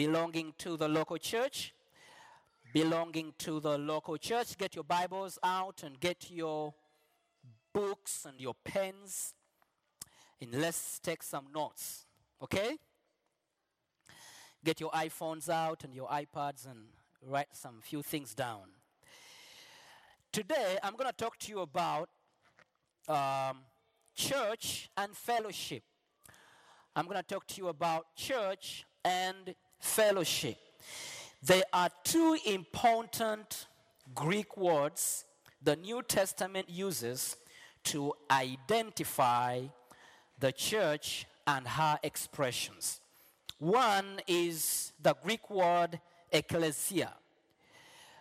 Belonging to the local church. Belonging to the local church. Get your Bibles out and get your books and your pens. And let's take some notes. Okay? Get your iPhones out and your iPads and write some few things down. Today, I'm going to talk to you about um, church and fellowship. I'm going to talk to you about church and fellowship. There are two important Greek words the New Testament uses to identify the church and her expressions. One is the Greek word ecclesia.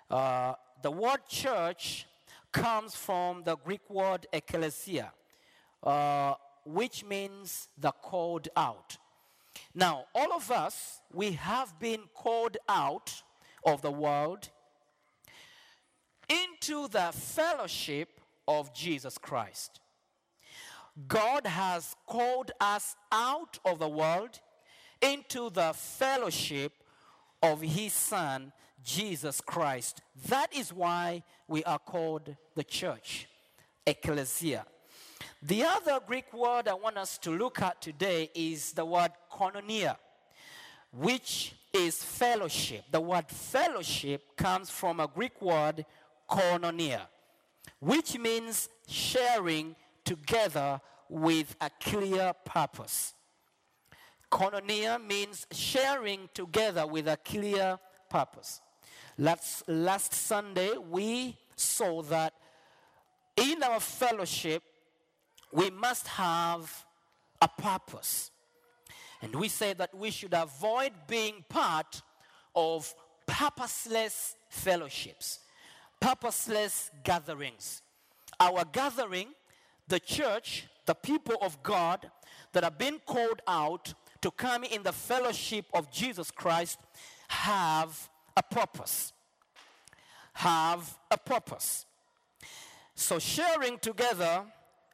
Uh, the word church comes from the Greek word ecclesia, uh, which means the called out. Now, all of us, we have been called out of the world into the fellowship of Jesus Christ. God has called us out of the world into the fellowship of His Son, Jesus Christ. That is why we are called the church, ecclesia. The other Greek word I want us to look at today is the word koinonia, which is fellowship. The word fellowship comes from a Greek word koinonia, which means sharing together with a clear purpose. Koinonia means sharing together with a clear purpose. Last, last Sunday, we saw that in our fellowship, we must have a purpose. And we say that we should avoid being part of purposeless fellowships, purposeless gatherings. Our gathering, the church, the people of God that have been called out to come in the fellowship of Jesus Christ have a purpose. Have a purpose. So, sharing together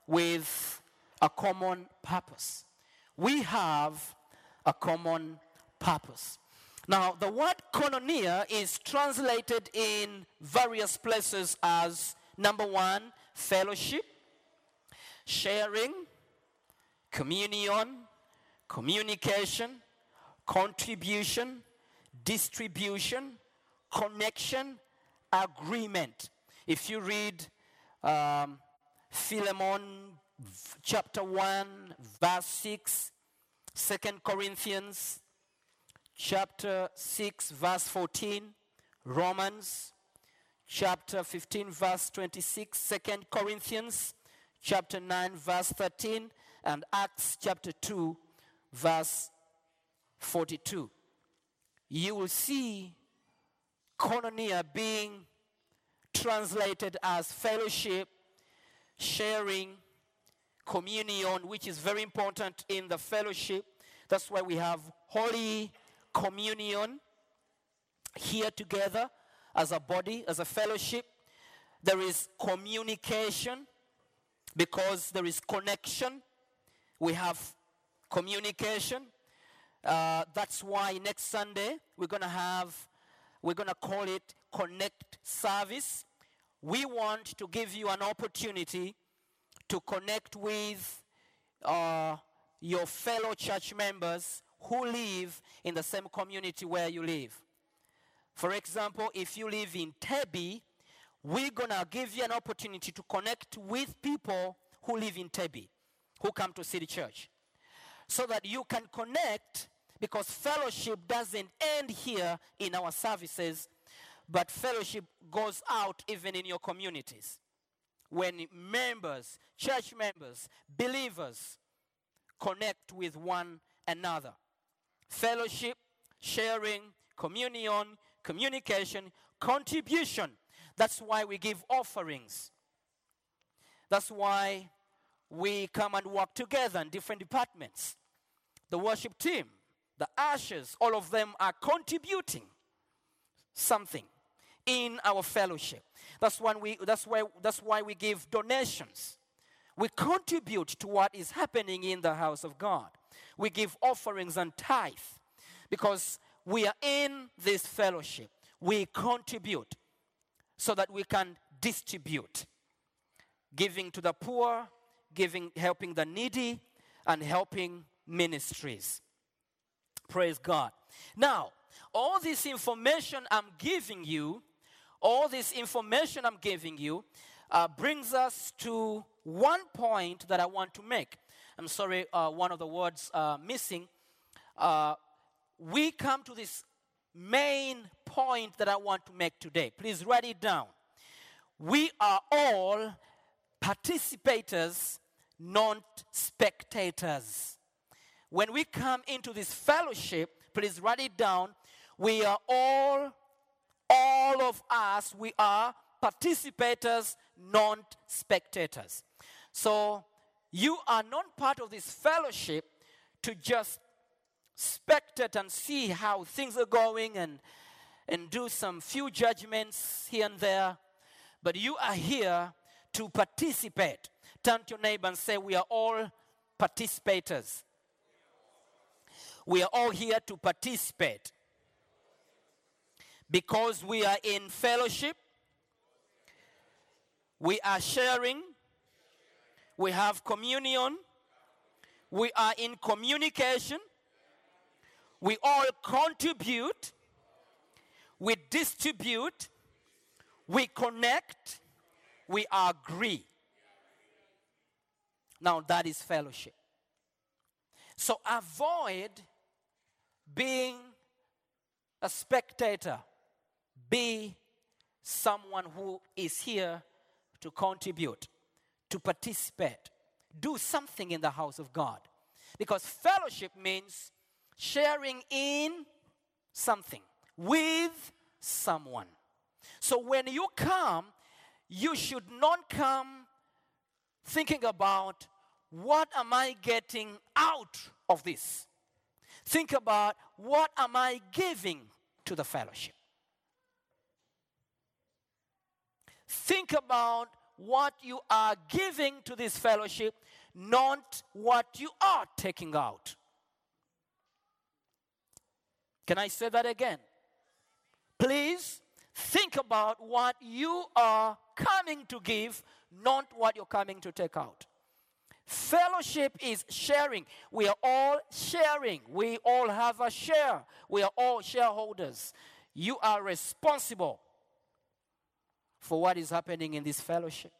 with a common purpose. We have a common purpose. Now, the word koinonia is translated in various places as number one, fellowship, sharing, communion, communication, contribution, distribution, connection, agreement. If you read um, Philemon chapter 1, verse 6, 2 Corinthians chapter 6, verse 14, Romans chapter 15, verse 26, 2 Corinthians chapter 9, verse 13, and Acts chapter 2, verse 42. You will see koinonia being translated as fellowship, sharing, communion, which is very important in the fellowship. That's why we have Holy Communion here together as a body, as a fellowship. There is communication because there is connection. We have communication. Uh, that's why next Sunday we're going to have, we're going to call it Connect Service. We want to give you an opportunity to connect with uh, your fellow church members who live in the same community where you live. For example, if you live in Täby, we're going to give you an opportunity to connect with people who live in Täby, who come to City Church, so that you can connect because fellowship doesn't end here in our services, but fellowship goes out even in your communities. When members, church members, believers connect with one another. Fellowship, sharing, communion, communication, contribution. That's why we give offerings. That's why we come and work together in different departments. The worship team, the ushers, all of them are contributing something in our fellowship. That's when we that's why that's why we give donations. We contribute to what is happening in the house of God. We give offerings and tithe because we are in this fellowship. We contribute so that we can distribute giving to the poor, giving helping the needy and helping ministries. Praise God. Now, all this information I'm giving you, all this information I'm giving you, uh, brings us to one point that I want to make. I'm sorry, uh, one of the words uh, missing. Uh, we come to this main point that I want to make today. Please write it down. We are all participators, not spectators. When we come into this fellowship, please write it down. We are all, all of us, we are participators, not spectators. So you are not part of this fellowship to just spectate and see how things are going and, and do some few judgments here and there. But you are here to participate. Turn to your neighbor and say, We are all participators. We are all here to participate because we are in fellowship, we are sharing, we have communion, we are in communication, we all contribute, we distribute, we connect, we agree. Now that is fellowship. So avoid being a spectator. Be someone who is here to contribute, to participate. Do something in the house of God. Because fellowship means sharing in something with someone. So when you come, you should not come thinking about what am I getting out of this? Think about what am I giving to the fellowship? Think about what you are giving to this fellowship, not what you are taking out. Can I say that again? Please think about what you are coming to give, not what you're coming to take out. Fellowship is sharing. We are all sharing. We all have a share. We are all shareholders. You are responsible for what is happening in this fellowship.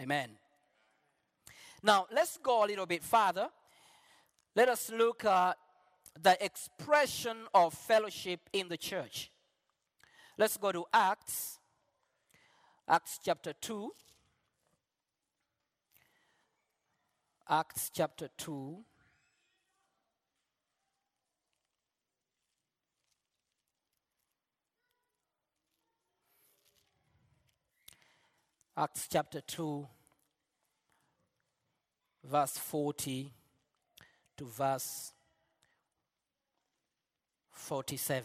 Amen. Now, let's go a little bit further. Let us look at the expression of fellowship in the church. Let's go to Acts, Acts chapter 2. Acts chapter 2. Acts chapter 2, verse 40 to verse 47.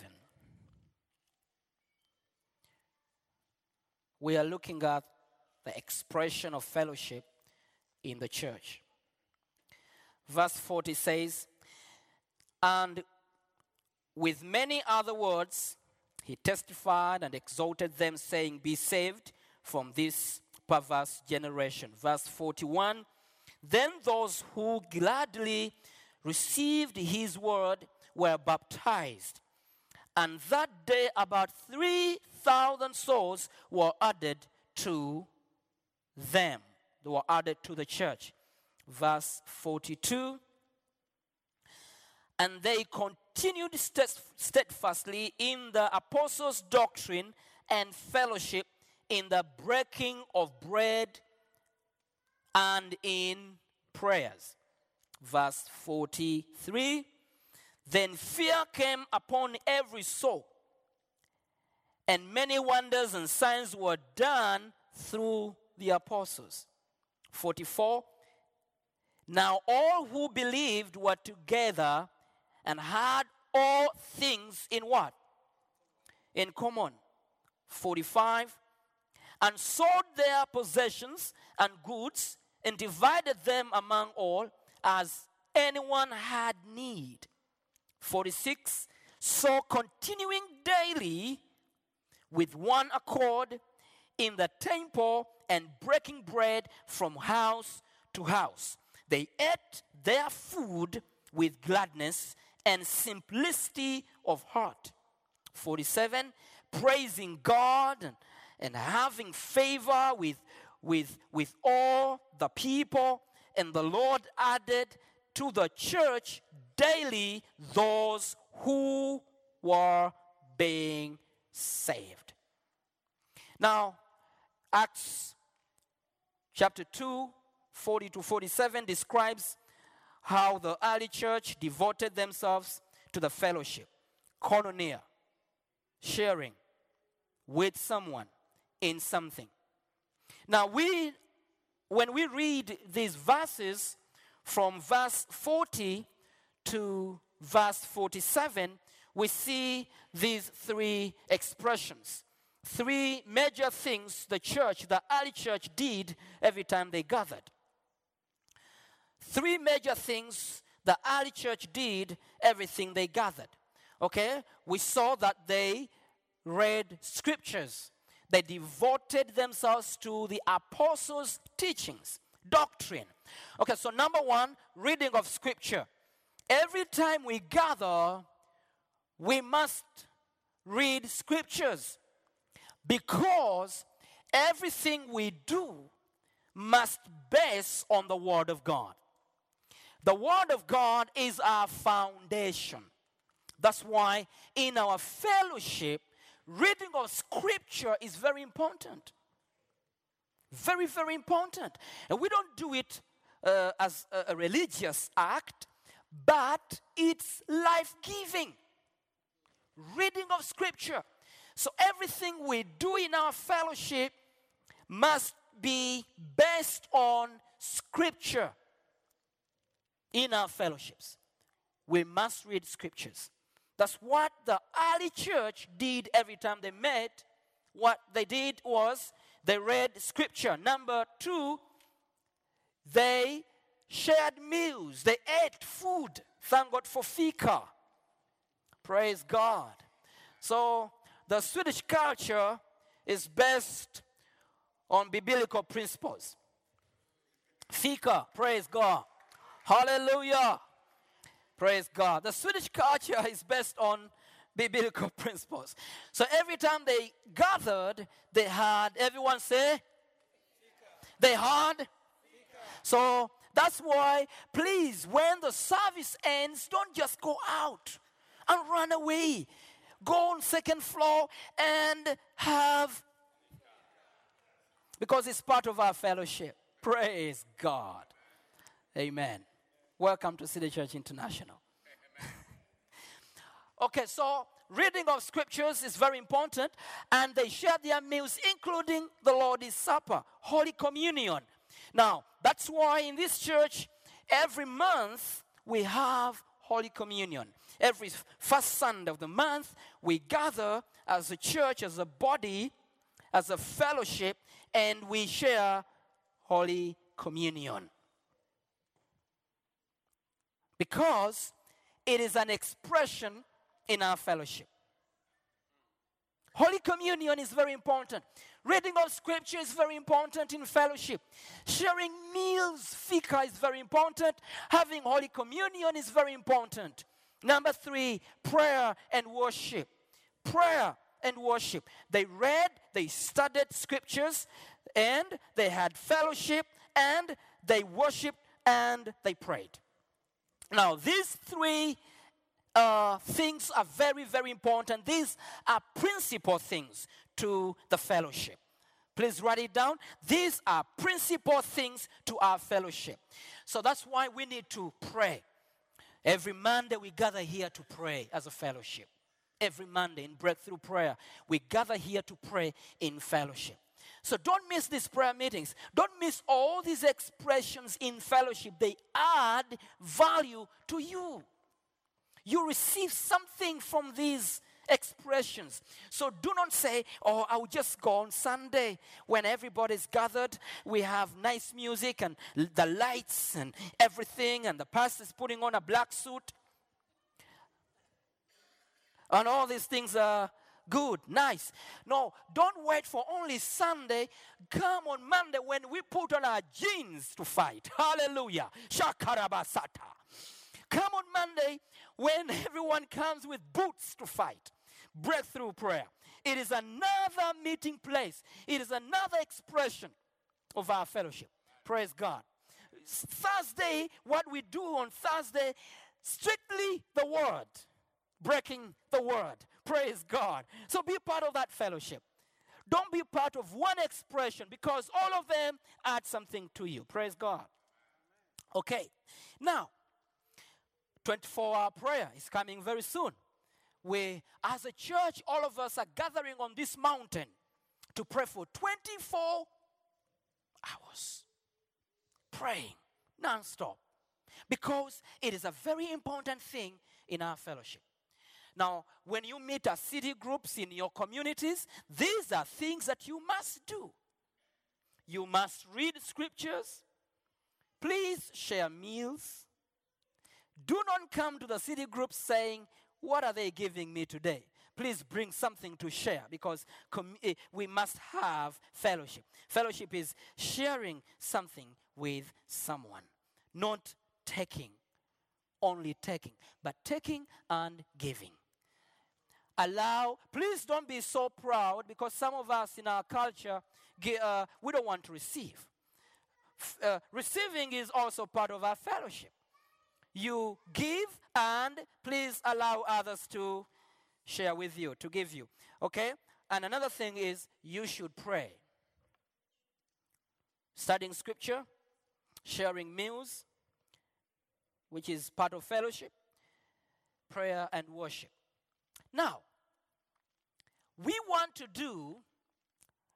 We are looking at the expression of fellowship in the church. Verse 40 says, And with many other words, he testified and exhorted them, saying, Be saved from this perverse generation. Verse 41 Then those who gladly received his word were baptized. And that day, about 3,000 souls were added to them. They were added to the church. Verse 42 and they continued steadfastly in the apostles' doctrine and fellowship, in the breaking of bread and in prayers. verse 43. Then fear came upon every soul, and many wonders and signs were done through the apostles. 44. Now all who believed were together and had all things in what? In common. 45. And sold their possessions and goods and divided them among all as anyone had need. 46. So continuing daily with one accord in the temple and breaking bread from house to house. They ate their food with gladness and simplicity of heart. 47 praising god and, having favor with, with, with all the people. And the lord added to the church daily those who were being saved. Now acts chapter 2 40 to 47 describes how the early church devoted themselves to the fellowship koinonia sharing with someone in something. Now, we, when we read these verses from verse 40 to verse 47, we see these three expressions. Three major things the church, the early church, did every time they gathered. Three major things the early church did everything they gathered. Okay? We saw that they read scriptures. They devoted themselves to the apostles' teachings, doctrine. Okay, so number one, reading of scripture. Every time we gather, we must read scriptures because everything we do must base on the word of God. The Word of God is our foundation. That's why in our fellowship, reading of Scripture is very important. Very, very important. And we don't do it uh, as a, religious act, but it's life giving. Reading of Scripture. So everything we do in our fellowship must be based on Scripture in our fellowships. We must read scriptures. That's what the early church did every time they met. What they did was they read scripture. Number two, they shared meals, they ate food. Thank God for fika. Praise God. So the Swedish culture is based on biblical principles. Fika, praise God. Hallelujah. Praise God. The Swedish culture is based on biblical principles. So every time they gathered, they had everyone say, they had. So that's why, please, when the service ends, don't just go out and run away. Go on second floor and have because it's part of our fellowship. Praise God. Amen. Welcome to City Church International. okay, so reading of scriptures is very important, and they share their meals, including the Lord's Supper, Holy Communion. Now, that's why in this church, every month we have Holy Communion. Every first Sunday of the month, we gather as a church, as a body, as a fellowship, and we share Holy Communion because it is an expression in our fellowship. Holy Communion is very important. Reading of Scripture is very important in fellowship. Sharing meals, fika, is very important. Having Holy Communion is very important. Number three, prayer and worship. Prayer and worship. They read, they studied Scriptures, and they had fellowship, and they worshiped, and they prayed. Now, these three uh, things are very, very important. These are principal things to the fellowship. Please write it down. These are principal things to our fellowship. So that's why we need to pray. Every Monday we gather here to pray as a fellowship. Every Monday in breakthrough prayer, we gather here to pray in fellowship. So don't miss these prayer meetings. Don't miss all these expressions in fellowship. They add value to you. You receive something from these expressions. So do not say, Oh, I'll just go on Sunday when everybody's gathered. We have nice music and the lights and everything, and the pastor's putting on a black suit. And all these things are good, nice. No, don't wait for only Sunday. Come on Monday when we put on our jeans to fight. Hallelujah. Shakarabasata. Come on Monday when everyone comes with boots to fight. Breakthrough prayer. It is another meeting place, it is another expression of our fellowship. Praise God. Thursday, what we do on Thursday, strictly the word, breaking the word. Praise God. So be part of that fellowship. Don't be part of one expression because all of them add something to you. Praise God. Okay. Now, 24 hour prayer is coming very soon. We, as a church, all of us are gathering on this mountain to pray for 24 hours. Praying non-stop. Because it is a very important thing in our fellowship. Now, when you meet as city groups in your communities, these are things that you must do. You must read scriptures. Please share meals. Do not come to the city group saying, What are they giving me today? Please bring something to share because eh, we must have fellowship. Fellowship is sharing something with someone, not taking, only taking, but taking and giving. Allow, please don't be so proud because some of us in our culture, uh, we don't want to receive. Uh, receiving is also part of our fellowship you give and please allow others to share with you, to give you. Okay? And another thing is you should pray. Studying scripture, sharing meals, which is part of fellowship, prayer and worship. Now, we want to do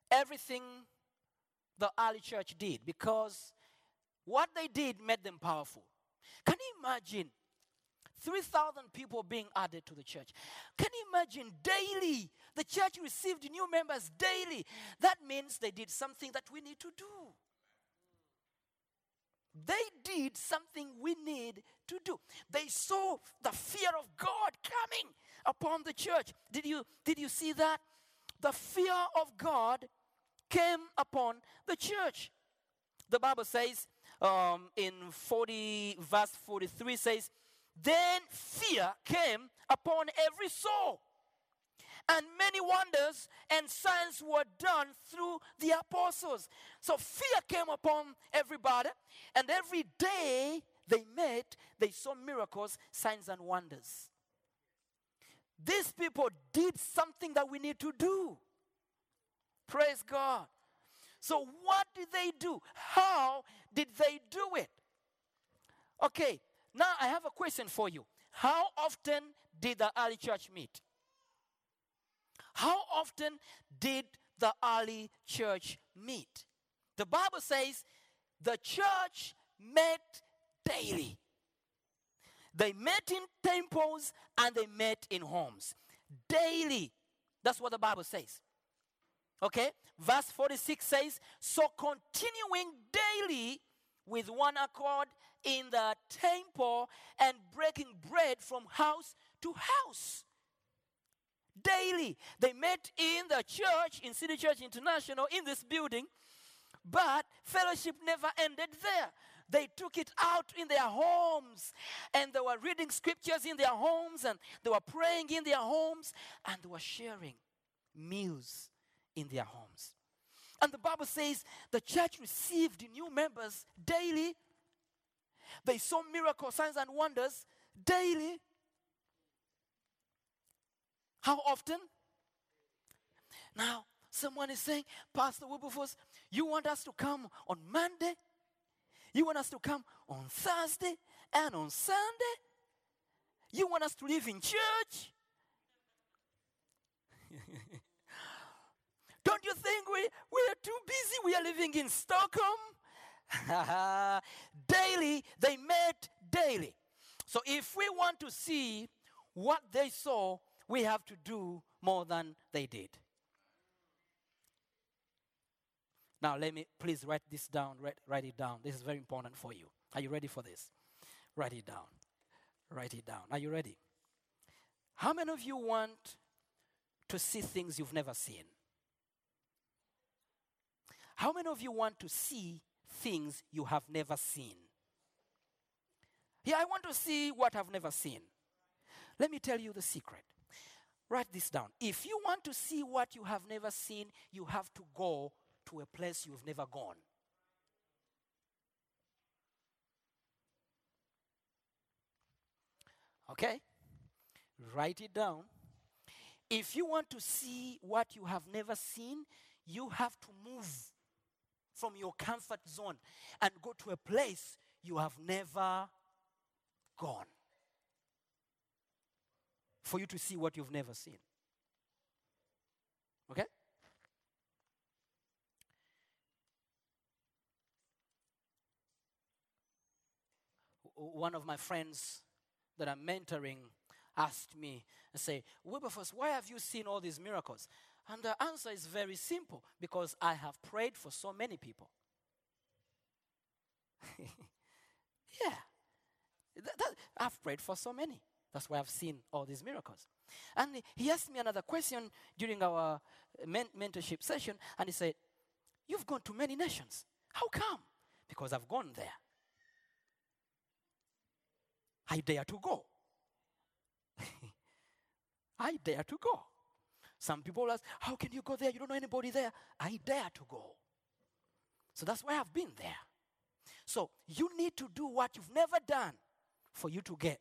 everything the early church did because what they did made them powerful. Can you imagine 3,000 people being added to the church? Can you imagine daily? The church received new members daily. That means they did something that we need to do. They did something we need to do. They saw the fear of God coming upon the church. Did you, did you see that? The fear of God came upon the church. The Bible says um, in 40, verse 43 says, Then fear came upon every soul, and many wonders and signs were done through the apostles. So fear came upon everybody, and every day they met, they saw miracles, signs, and wonders. These people did something that we need to do. Praise God. So, what did they do? How did they do it? Okay, now I have a question for you. How often did the early church meet? How often did the early church meet? The Bible says the church met daily. They met in temples and they met in homes. Daily. That's what the Bible says. Okay? Verse 46 says, So continuing daily with one accord in the temple and breaking bread from house to house. Daily. They met in the church, in City Church International, in this building, but fellowship never ended there. They took it out in their homes and they were reading scriptures in their homes and they were praying in their homes and they were sharing meals in their homes. And the Bible says the church received new members daily. They saw miracles, signs and wonders daily. How often? Now, someone is saying, Pastor Wilberforce, you want us to come on Monday? You want us to come on Thursday and on Sunday? You want us to live in church? Don't you think we, we are too busy? We are living in Stockholm. daily, they met daily. So if we want to see what they saw, we have to do more than they did. Now, let me please write this down. Write, write it down. This is very important for you. Are you ready for this? Write it down. Write it down. Are you ready? How many of you want to see things you've never seen? How many of you want to see things you have never seen? Yeah, I want to see what I've never seen. Let me tell you the secret. Write this down. If you want to see what you have never seen, you have to go to a place you've never gone. Okay? Write it down. If you want to see what you have never seen, you have to move from your comfort zone and go to a place you have never gone for you to see what you've never seen. Okay? One of my friends that I'm mentoring asked me and say, Wilberforce, why have you seen all these miracles? And the answer is very simple because I have prayed for so many people. yeah. That- that- I've prayed for so many. That's why I've seen all these miracles. And he asked me another question during our men- mentorship session, and he said, You've gone to many nations. How come? Because I've gone there. I dare to go. I dare to go. Some people ask, How can you go there? You don't know anybody there. I dare to go. So that's why I've been there. So you need to do what you've never done for you to get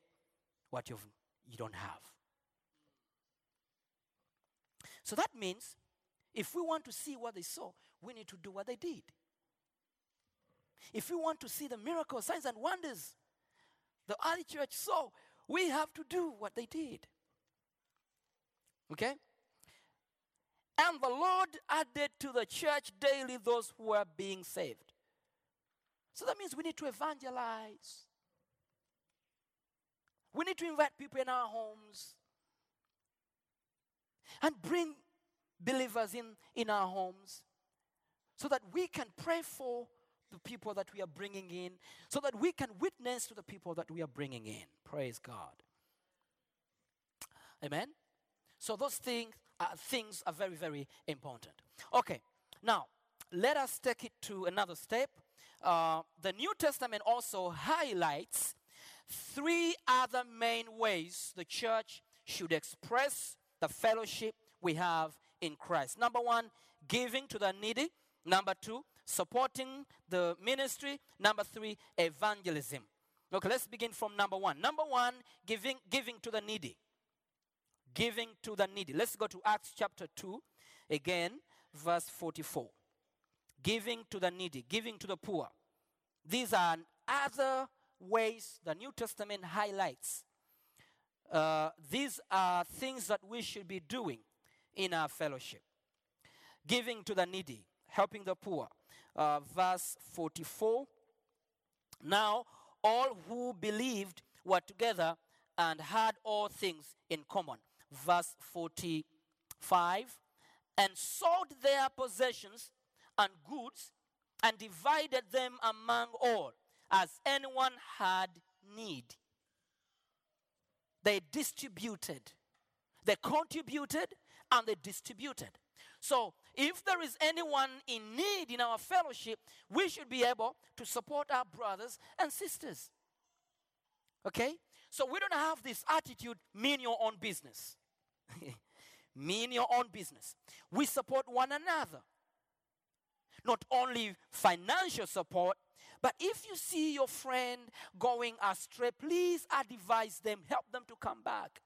what you've, you don't have. So that means if we want to see what they saw, we need to do what they did. If we want to see the miracles, signs, and wonders the early church saw, we have to do what they did. Okay? And the Lord added to the church daily those who were being saved. So that means we need to evangelize. We need to invite people in our homes and bring believers in, in our homes so that we can pray for the people that we are bringing in, so that we can witness to the people that we are bringing in. Praise God. Amen. So those things, uh, things are very, very important. Okay, now let us take it to another step. Uh, the New Testament also highlights three other main ways the church should express the fellowship we have in Christ. Number one, giving to the needy. Number two, supporting the ministry. Number three, evangelism. Okay, let's begin from number one. Number one, giving, giving to the needy. Giving to the needy. Let's go to Acts chapter 2, again, verse 44. Giving to the needy, giving to the poor. These are other ways the New Testament highlights. Uh, these are things that we should be doing in our fellowship. Giving to the needy, helping the poor. Uh, verse 44. Now, all who believed were together and had all things in common. Verse 45. And sold their possessions and goods and divided them among all as anyone had need. They distributed, they contributed, and they distributed. So, if there is anyone in need in our fellowship, we should be able to support our brothers and sisters. Okay? So, we don't have this attitude, mean your own business. mean your own business. We support one another. Not only financial support, but if you see your friend going astray, please advise them, help them to come back.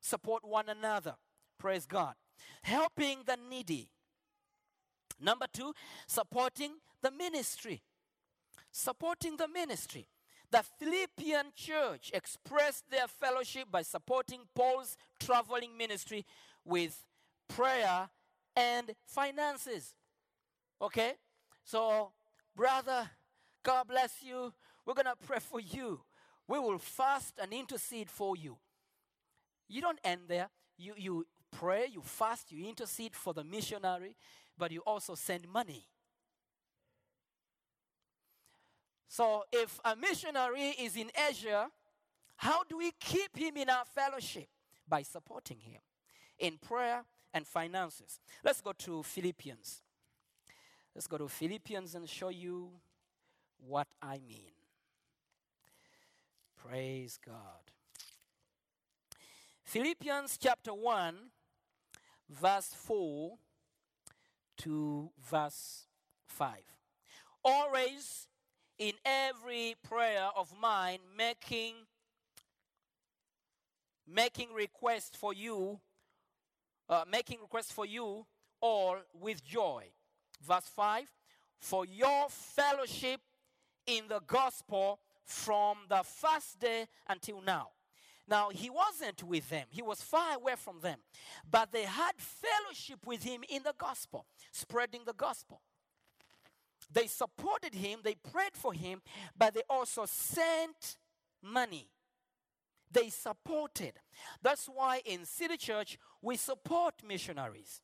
Support one another. Praise God. Helping the needy. Number two, supporting the ministry. supporting the ministry. The Philippian church expressed their fellowship by supporting Paul's traveling ministry with prayer and finances. Okay? So, brother, God bless you. We're going to pray for you. We will fast and intercede for you. You don't end there. You, you pray, you fast, you intercede for the missionary, but you also send money. So, if a missionary is in Asia, how do we keep him in our fellowship? By supporting him in prayer and finances. Let's go to Philippians. Let's go to Philippians and show you what I mean. Praise God. Philippians chapter 1, verse 4 to verse 5. Always in every prayer of mine, making making request for you, uh, making request for you all with joy. Verse 5 For your fellowship in the gospel from the first day until now. Now, he wasn't with them, he was far away from them, but they had fellowship with him in the gospel, spreading the gospel. They supported him, they prayed for him, but they also sent money. They supported. That's why in City Church we support missionaries.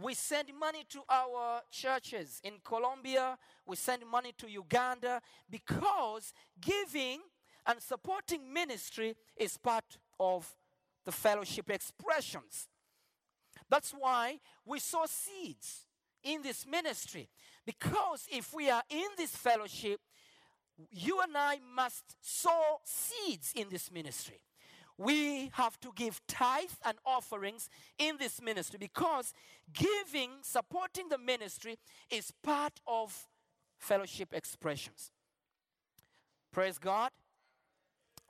We send money to our churches in Colombia, we send money to Uganda because giving and supporting ministry is part of the fellowship expressions. That's why we sow seeds in this ministry. Because if we are in this fellowship, you and I must sow seeds in this ministry. We have to give tithe and offerings in this ministry because giving, supporting the ministry is part of fellowship expressions. Praise God.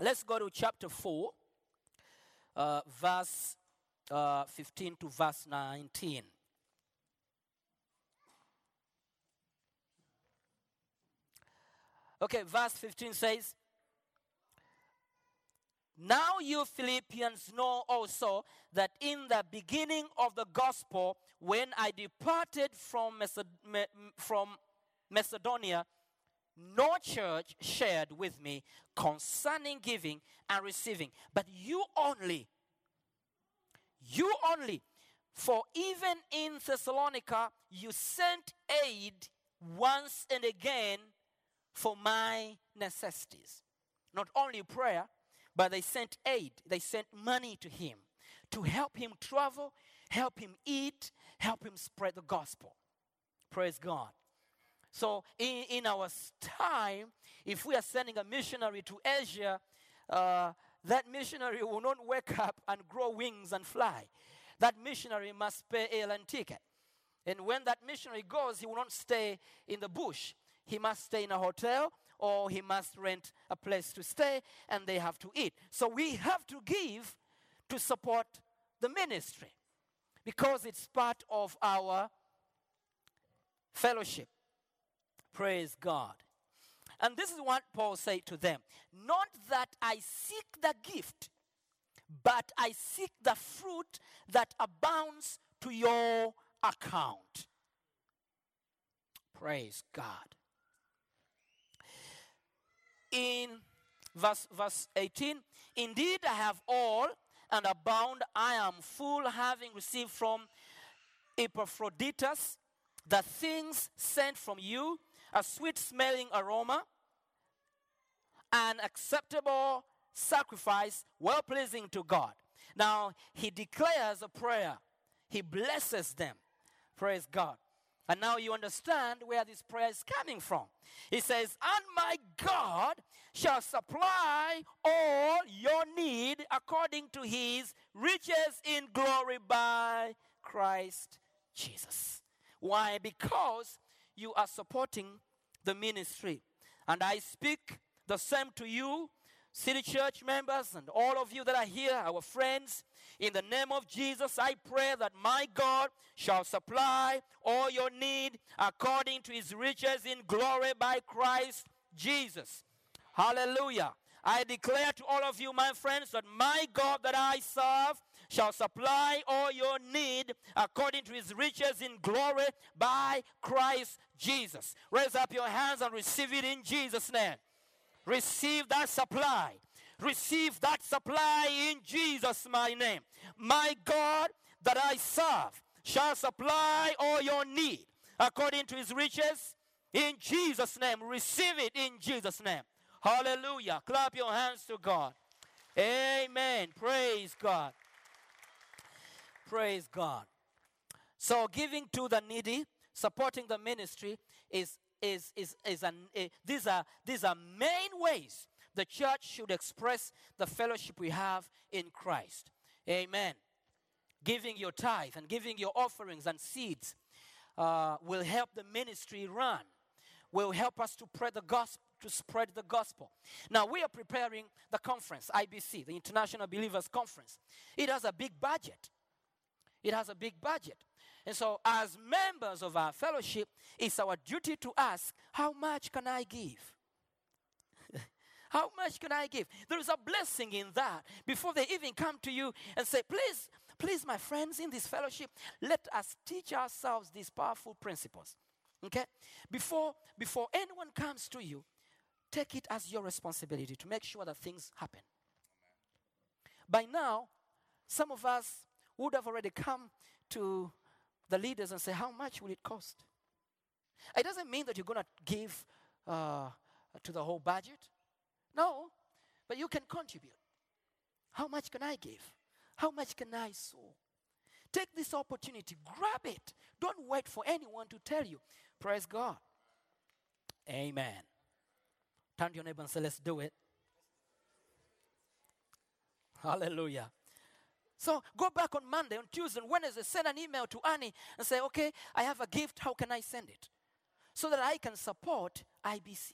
Let's go to chapter 4, uh, verse uh, 15 to verse 19. Okay, verse 15 says, Now you Philippians know also that in the beginning of the gospel, when I departed from, from Macedonia, no church shared with me concerning giving and receiving, but you only. You only. For even in Thessalonica, you sent aid once and again for my necessities. Not only prayer, but they sent aid, they sent money to him to help him travel, help him eat, help him spread the gospel. Praise God. So, in, in our time, if we are sending a missionary to Asia, uh, that missionary will not wake up and grow wings and fly. That missionary must pay airline ticket. And when that missionary goes, he will not stay in the bush. He must stay in a hotel or he must rent a place to stay and they have to eat. So we have to give to support the ministry because it's part of our fellowship. Praise God. And this is what Paul said to them Not that I seek the gift, but I seek the fruit that abounds to your account. Praise God. In verse, verse 18, indeed I have all and abound. I am full, having received from Epaphroditus the things sent from you, a sweet smelling aroma, an acceptable sacrifice, well pleasing to God. Now, he declares a prayer, he blesses them. Praise God. And now you understand where this prayer is coming from. He says, And my God shall supply all your need according to his riches in glory by Christ Jesus. Why? Because you are supporting the ministry. And I speak the same to you City Church members and all of you that are here, our friends, in the name of Jesus, I pray that my God shall supply all your need according to his riches in glory by Christ Jesus. Hallelujah. I declare to all of you, my friends, that my God that I serve shall supply all your need according to his riches in glory by Christ Jesus. Raise up your hands and receive it in Jesus' name. Receive that supply. Receive that supply in Jesus' my name. My God that I serve shall supply all your need according to his riches in Jesus' name. Receive it in Jesus' name. Hallelujah. Clap your hands to God. Amen. Praise God. Praise God. So giving to the needy, supporting the ministry is is is is an eh, these are these are main ways the church should express the fellowship we have in Christ. Amen. Giving your tithe and giving your offerings and seeds uh, will help the ministry run. Will help us to spread the gospel to spread the gospel. Now we are preparing the conference, IBC, the International Believers Conference. It has a big budget. It has a big budget. And so, as members of our fellowship, it's our duty to ask, How much can I give? How much can I give? There is a blessing in that. Before they even come to you and say, Please, please, my friends, in this fellowship, let us teach ourselves these powerful principles. Okay? Before, before anyone comes to you, take it as your responsibility to make sure that things happen. By now, some of us would have already come to the leaders and say, How much will it cost? It doesn't mean that you're going to give uh, to the whole budget. No, but you can contribute. How much can I give? How much can I sow? Take this opportunity, grab it. Don't wait for anyone to tell you. Praise God. Amen. Turn to your neighbor and say, Let's do it. Hallelujah. So go back on Monday, on Tuesday, and Wednesday, send an email to Annie and say, okay, I have a gift. How can I send it? So that I can support IBC.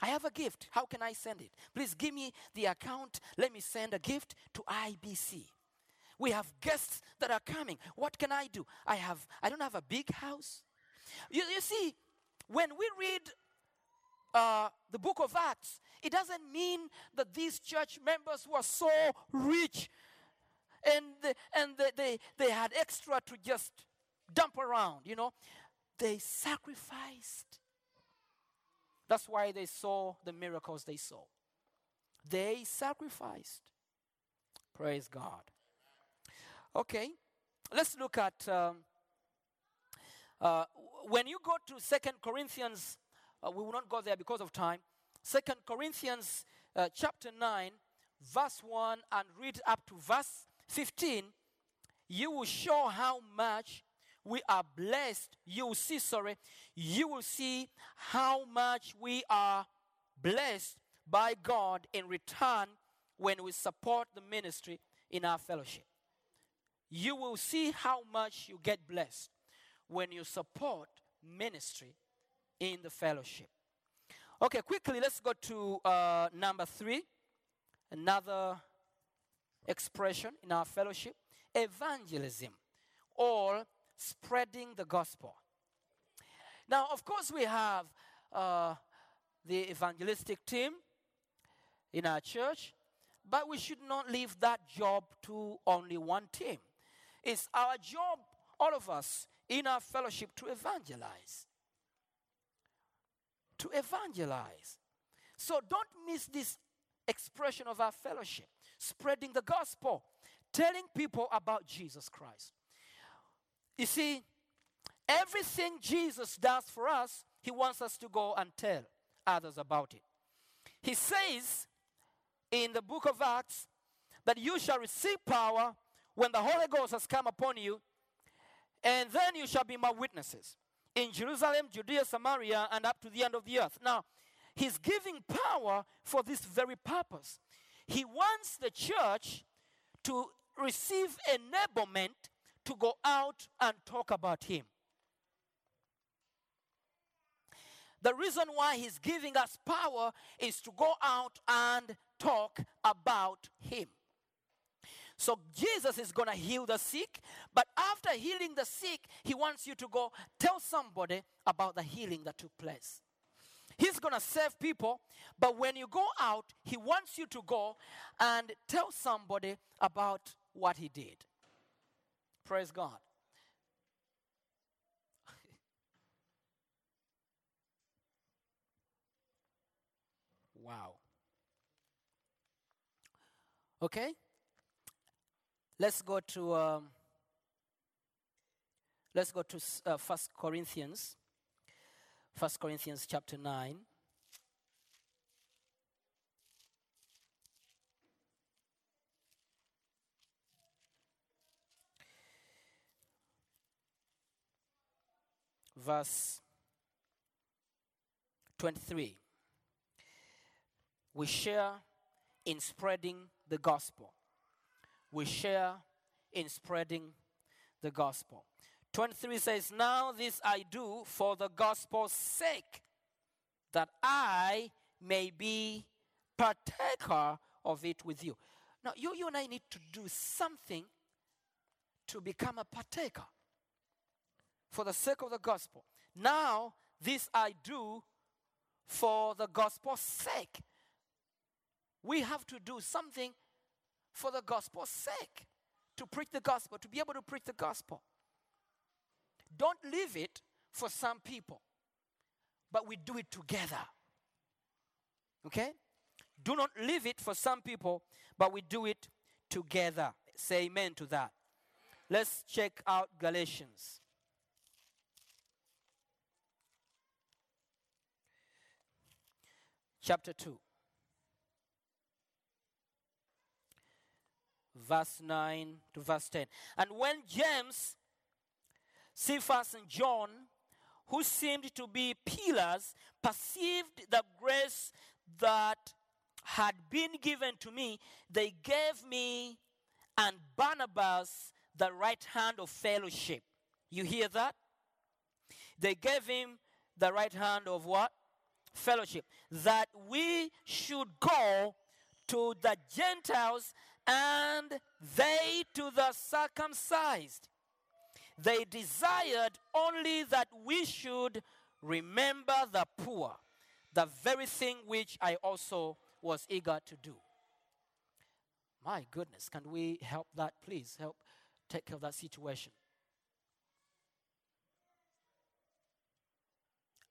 I have a gift. How can I send it? Please give me the account. Let me send a gift to IBC. We have guests that are coming. What can I do? I have I don't have a big house. You, you see, when we read uh, the book of Acts, it doesn't mean that these church members were so rich and, they, and they, they, they had extra to just dump around, you know. They sacrificed. That's why they saw the miracles they saw. They sacrificed. Praise God. Okay, let's look at um, uh, when you go to Second Corinthians uh, we will not go there because of time. Second Corinthians uh, chapter 9, verse 1, and read up to verse 15. You will show how much we are blessed. You will see, sorry, you will see how much we are blessed by God in return when we support the ministry in our fellowship. You will see how much you get blessed when you support ministry in the fellowship. Okay, quickly, let's go to uh, number three. Another expression in our fellowship evangelism or spreading the gospel. Now, of course, we have uh, the evangelistic team in our church, but we should not leave that job to only one team. It's our job, all of us, in our fellowship to evangelize to evangelize. So don't miss this expression of our fellowship, spreading the gospel, telling people about Jesus Christ. You see, everything Jesus does for us, he wants us to go and tell others about it. He says in the book of Acts that you shall receive power when the Holy Ghost has come upon you, and then you shall be my witnesses in Jerusalem, Judea, Samaria, and up to the end of the earth. Now, he's giving power for this very purpose. He wants the church to receive enablement to go out and talk about him. The reason why He's giving us power is to go out and talk about Him. So Jesus is going to heal the sick, but after healing the sick, he wants you to go tell somebody about the healing that took place. He's going to save people, but when you go out, he wants you to go and tell somebody about what he did. Praise God. wow. Okay? Let's go to um, let's go to uh, First Corinthians. First Corinthians chapter nine. Verse 23. We share in spreading the gospel we share in spreading the gospel. 23 says, Now this I do for the gospel's sake, that I may be partaker of it with you. Now, you, you and I need to do something to become a partaker for the sake of the gospel. Now, this I do for the gospel's sake. We have to do something for the gospel's sake. To preach the gospel, to be able to preach the gospel. Don't leave it for some people, but we do it together. Okay? Do not leave it for some people, but we do it together. Say amen to that. Let's check out Galatians. Chapter 2. Verse 9 to verse 10. And when James, Cephas, and John, who seemed to be pillars, perceived the grace that had been given to me, they gave me and Barnabas the right hand of fellowship. You hear that? They gave him the right hand of what? Fellowship. That we should go to the Gentiles and they to the circumcised. They desired only that we should remember the poor, the very thing which I also was eager to do. My goodness, can we help that, please? Help take care of that situation.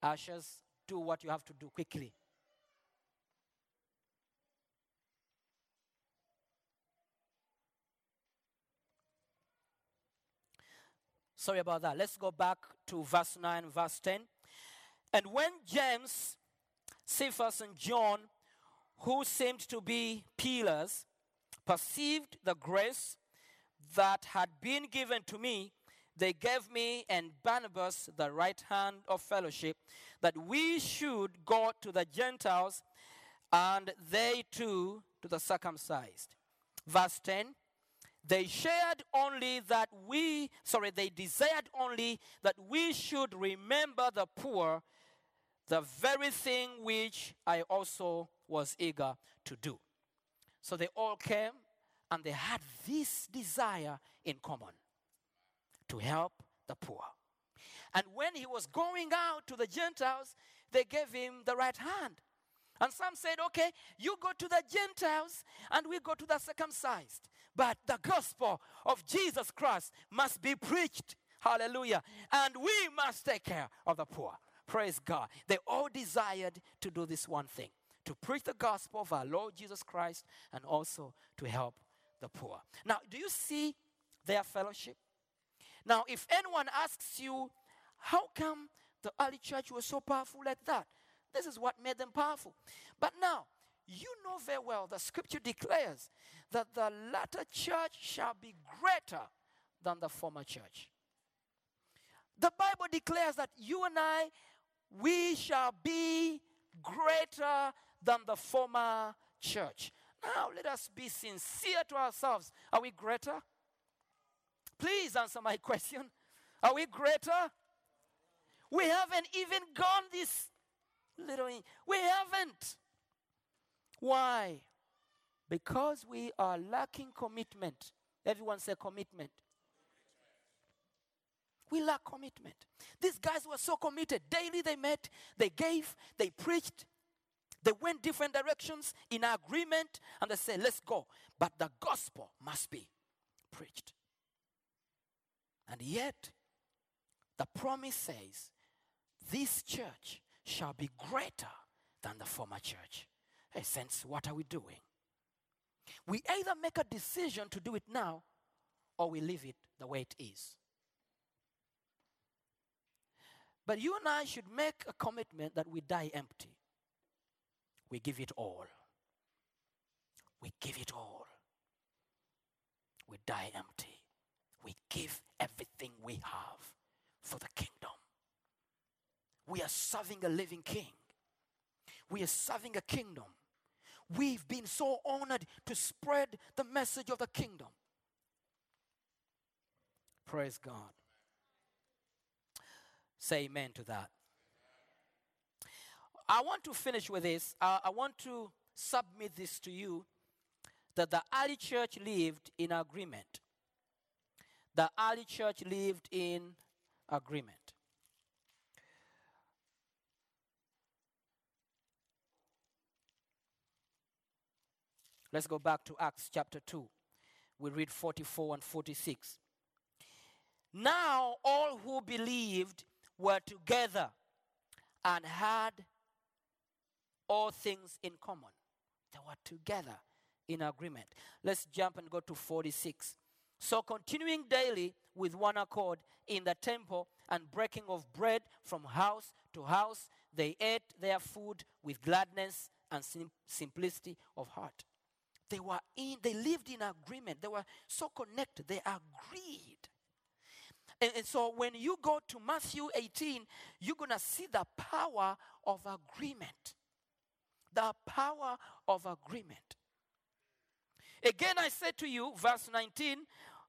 Ushers, do what you have to do quickly. Sorry about that. Let's go back to verse 9, verse 10. And when James, Cephas, and John, who seemed to be pillars, perceived the grace that had been given to me, they gave me and Barnabas the right hand of fellowship, that we should go to the Gentiles and they too to the circumcised. Verse 10 they shared only that we, sorry, they desired only that we should remember the poor, the very thing which I also was eager to do. So they all came and they had this desire in common to help the poor. And when he was going out to the Gentiles, they gave him the right hand. And some said, okay, you go to the Gentiles and we go to the circumcised. But the gospel of Jesus Christ must be preached. Hallelujah. And we must take care of the poor. Praise God. They all desired to do this one thing to preach the gospel of our Lord Jesus Christ and also to help the poor. Now, do you see their fellowship? Now, if anyone asks you, how come the early church was so powerful like that? This is what made them powerful. But now, you know very well the scripture declares that the latter church shall be greater than the former church. The Bible declares that you and I, we shall be greater than the former church. Now, let us be sincere to ourselves. Are we greater? Please answer my question. Are we greater? We haven't even gone this little inch. We haven't. Why? Because we are lacking commitment. Everyone say commitment. We lack commitment. These guys were so committed. Daily they met, they gave, they preached, they went different directions in agreement, and they said, Let's go. But the gospel must be preached. And yet, the promise says, This church shall be greater than the former church. Hey, what are we doing? We either make a decision to do it now or we leave it the way it is. But you and I should make a commitment that we die empty. We give it all. We give it all. We die empty. We give everything we have for the kingdom. We are serving a living king. We are serving a kingdom. We've been so honored to spread the message of the kingdom. Praise God. Say amen to that. I want to finish with this. Uh, I want to submit this to you that the early church lived in agreement. The early church lived in agreement. Let's go back to Acts chapter 2. We read 44 and 46. Now all who believed were together and had all things in common. They were together in agreement. Let's jump and go to 46. So, continuing daily with one accord in the temple and breaking of bread from house to house, they ate their food with gladness and sim- simplicity of heart. They were in, they lived in agreement. They were so connected. They agreed. And, and so when you go to Matthew 18, you're to see the power of agreement. The power of agreement. Again, I say to you, verse 19,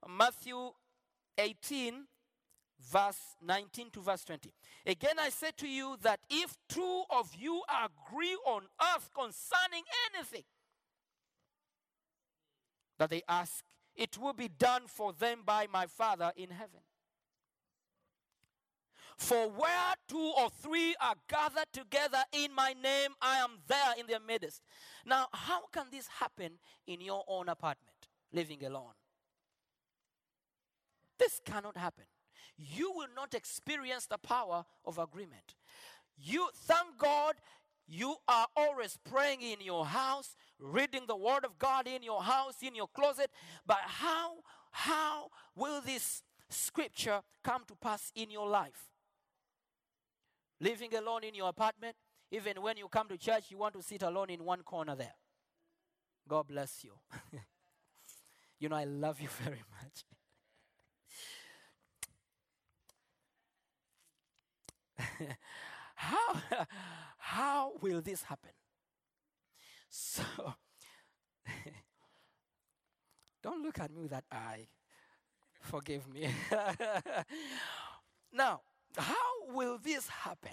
Matthew 18, verse 19 to verse 20. Again, I say to you that if two of you agree on earth concerning anything that they ask, it will be done for them by my Father in heaven. For where two or three are gathered together in my name, I am there in their midst. Now, how can this happen in your own apartment, living alone? This cannot happen. You will not experience the power of agreement. You thank God you are always praying in your house, reading the word of God in your house, in your closet, but how how will this scripture come to pass in your life? Living alone in your apartment, even when you come to church, you want to sit alone in one corner there. God bless you. you know, I love you very much. how, how will this happen? So, don't look at me with that eye. Forgive me. now, how will this happen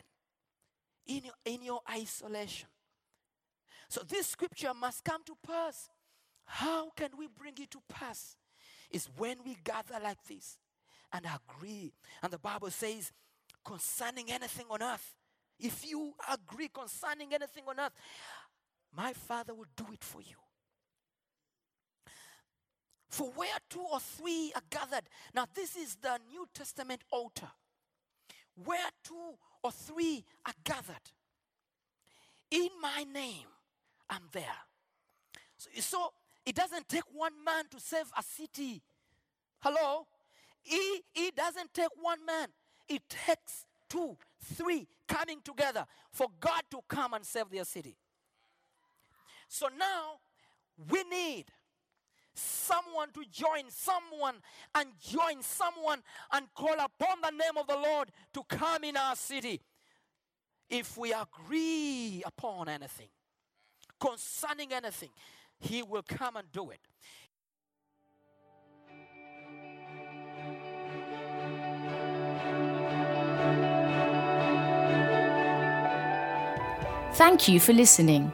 in your, in your isolation? So, this scripture must come to pass. How can we bring it to pass? Is when we gather like this and agree. And the Bible says, concerning anything on earth, if you agree concerning anything on earth, my Father will do it for you. For where two or three are gathered. Now, this is the New Testament altar. Where two or three are gathered. In my name, I'm there. So, so it doesn't take one man to save a city. Hello? It, it doesn't take one man. It takes two, three coming together for God to come and save their city. So now we need someone to join someone and join someone and call upon the name of the Lord to come in our city. If we agree upon anything, concerning anything, He will come and do it. Thank you for listening.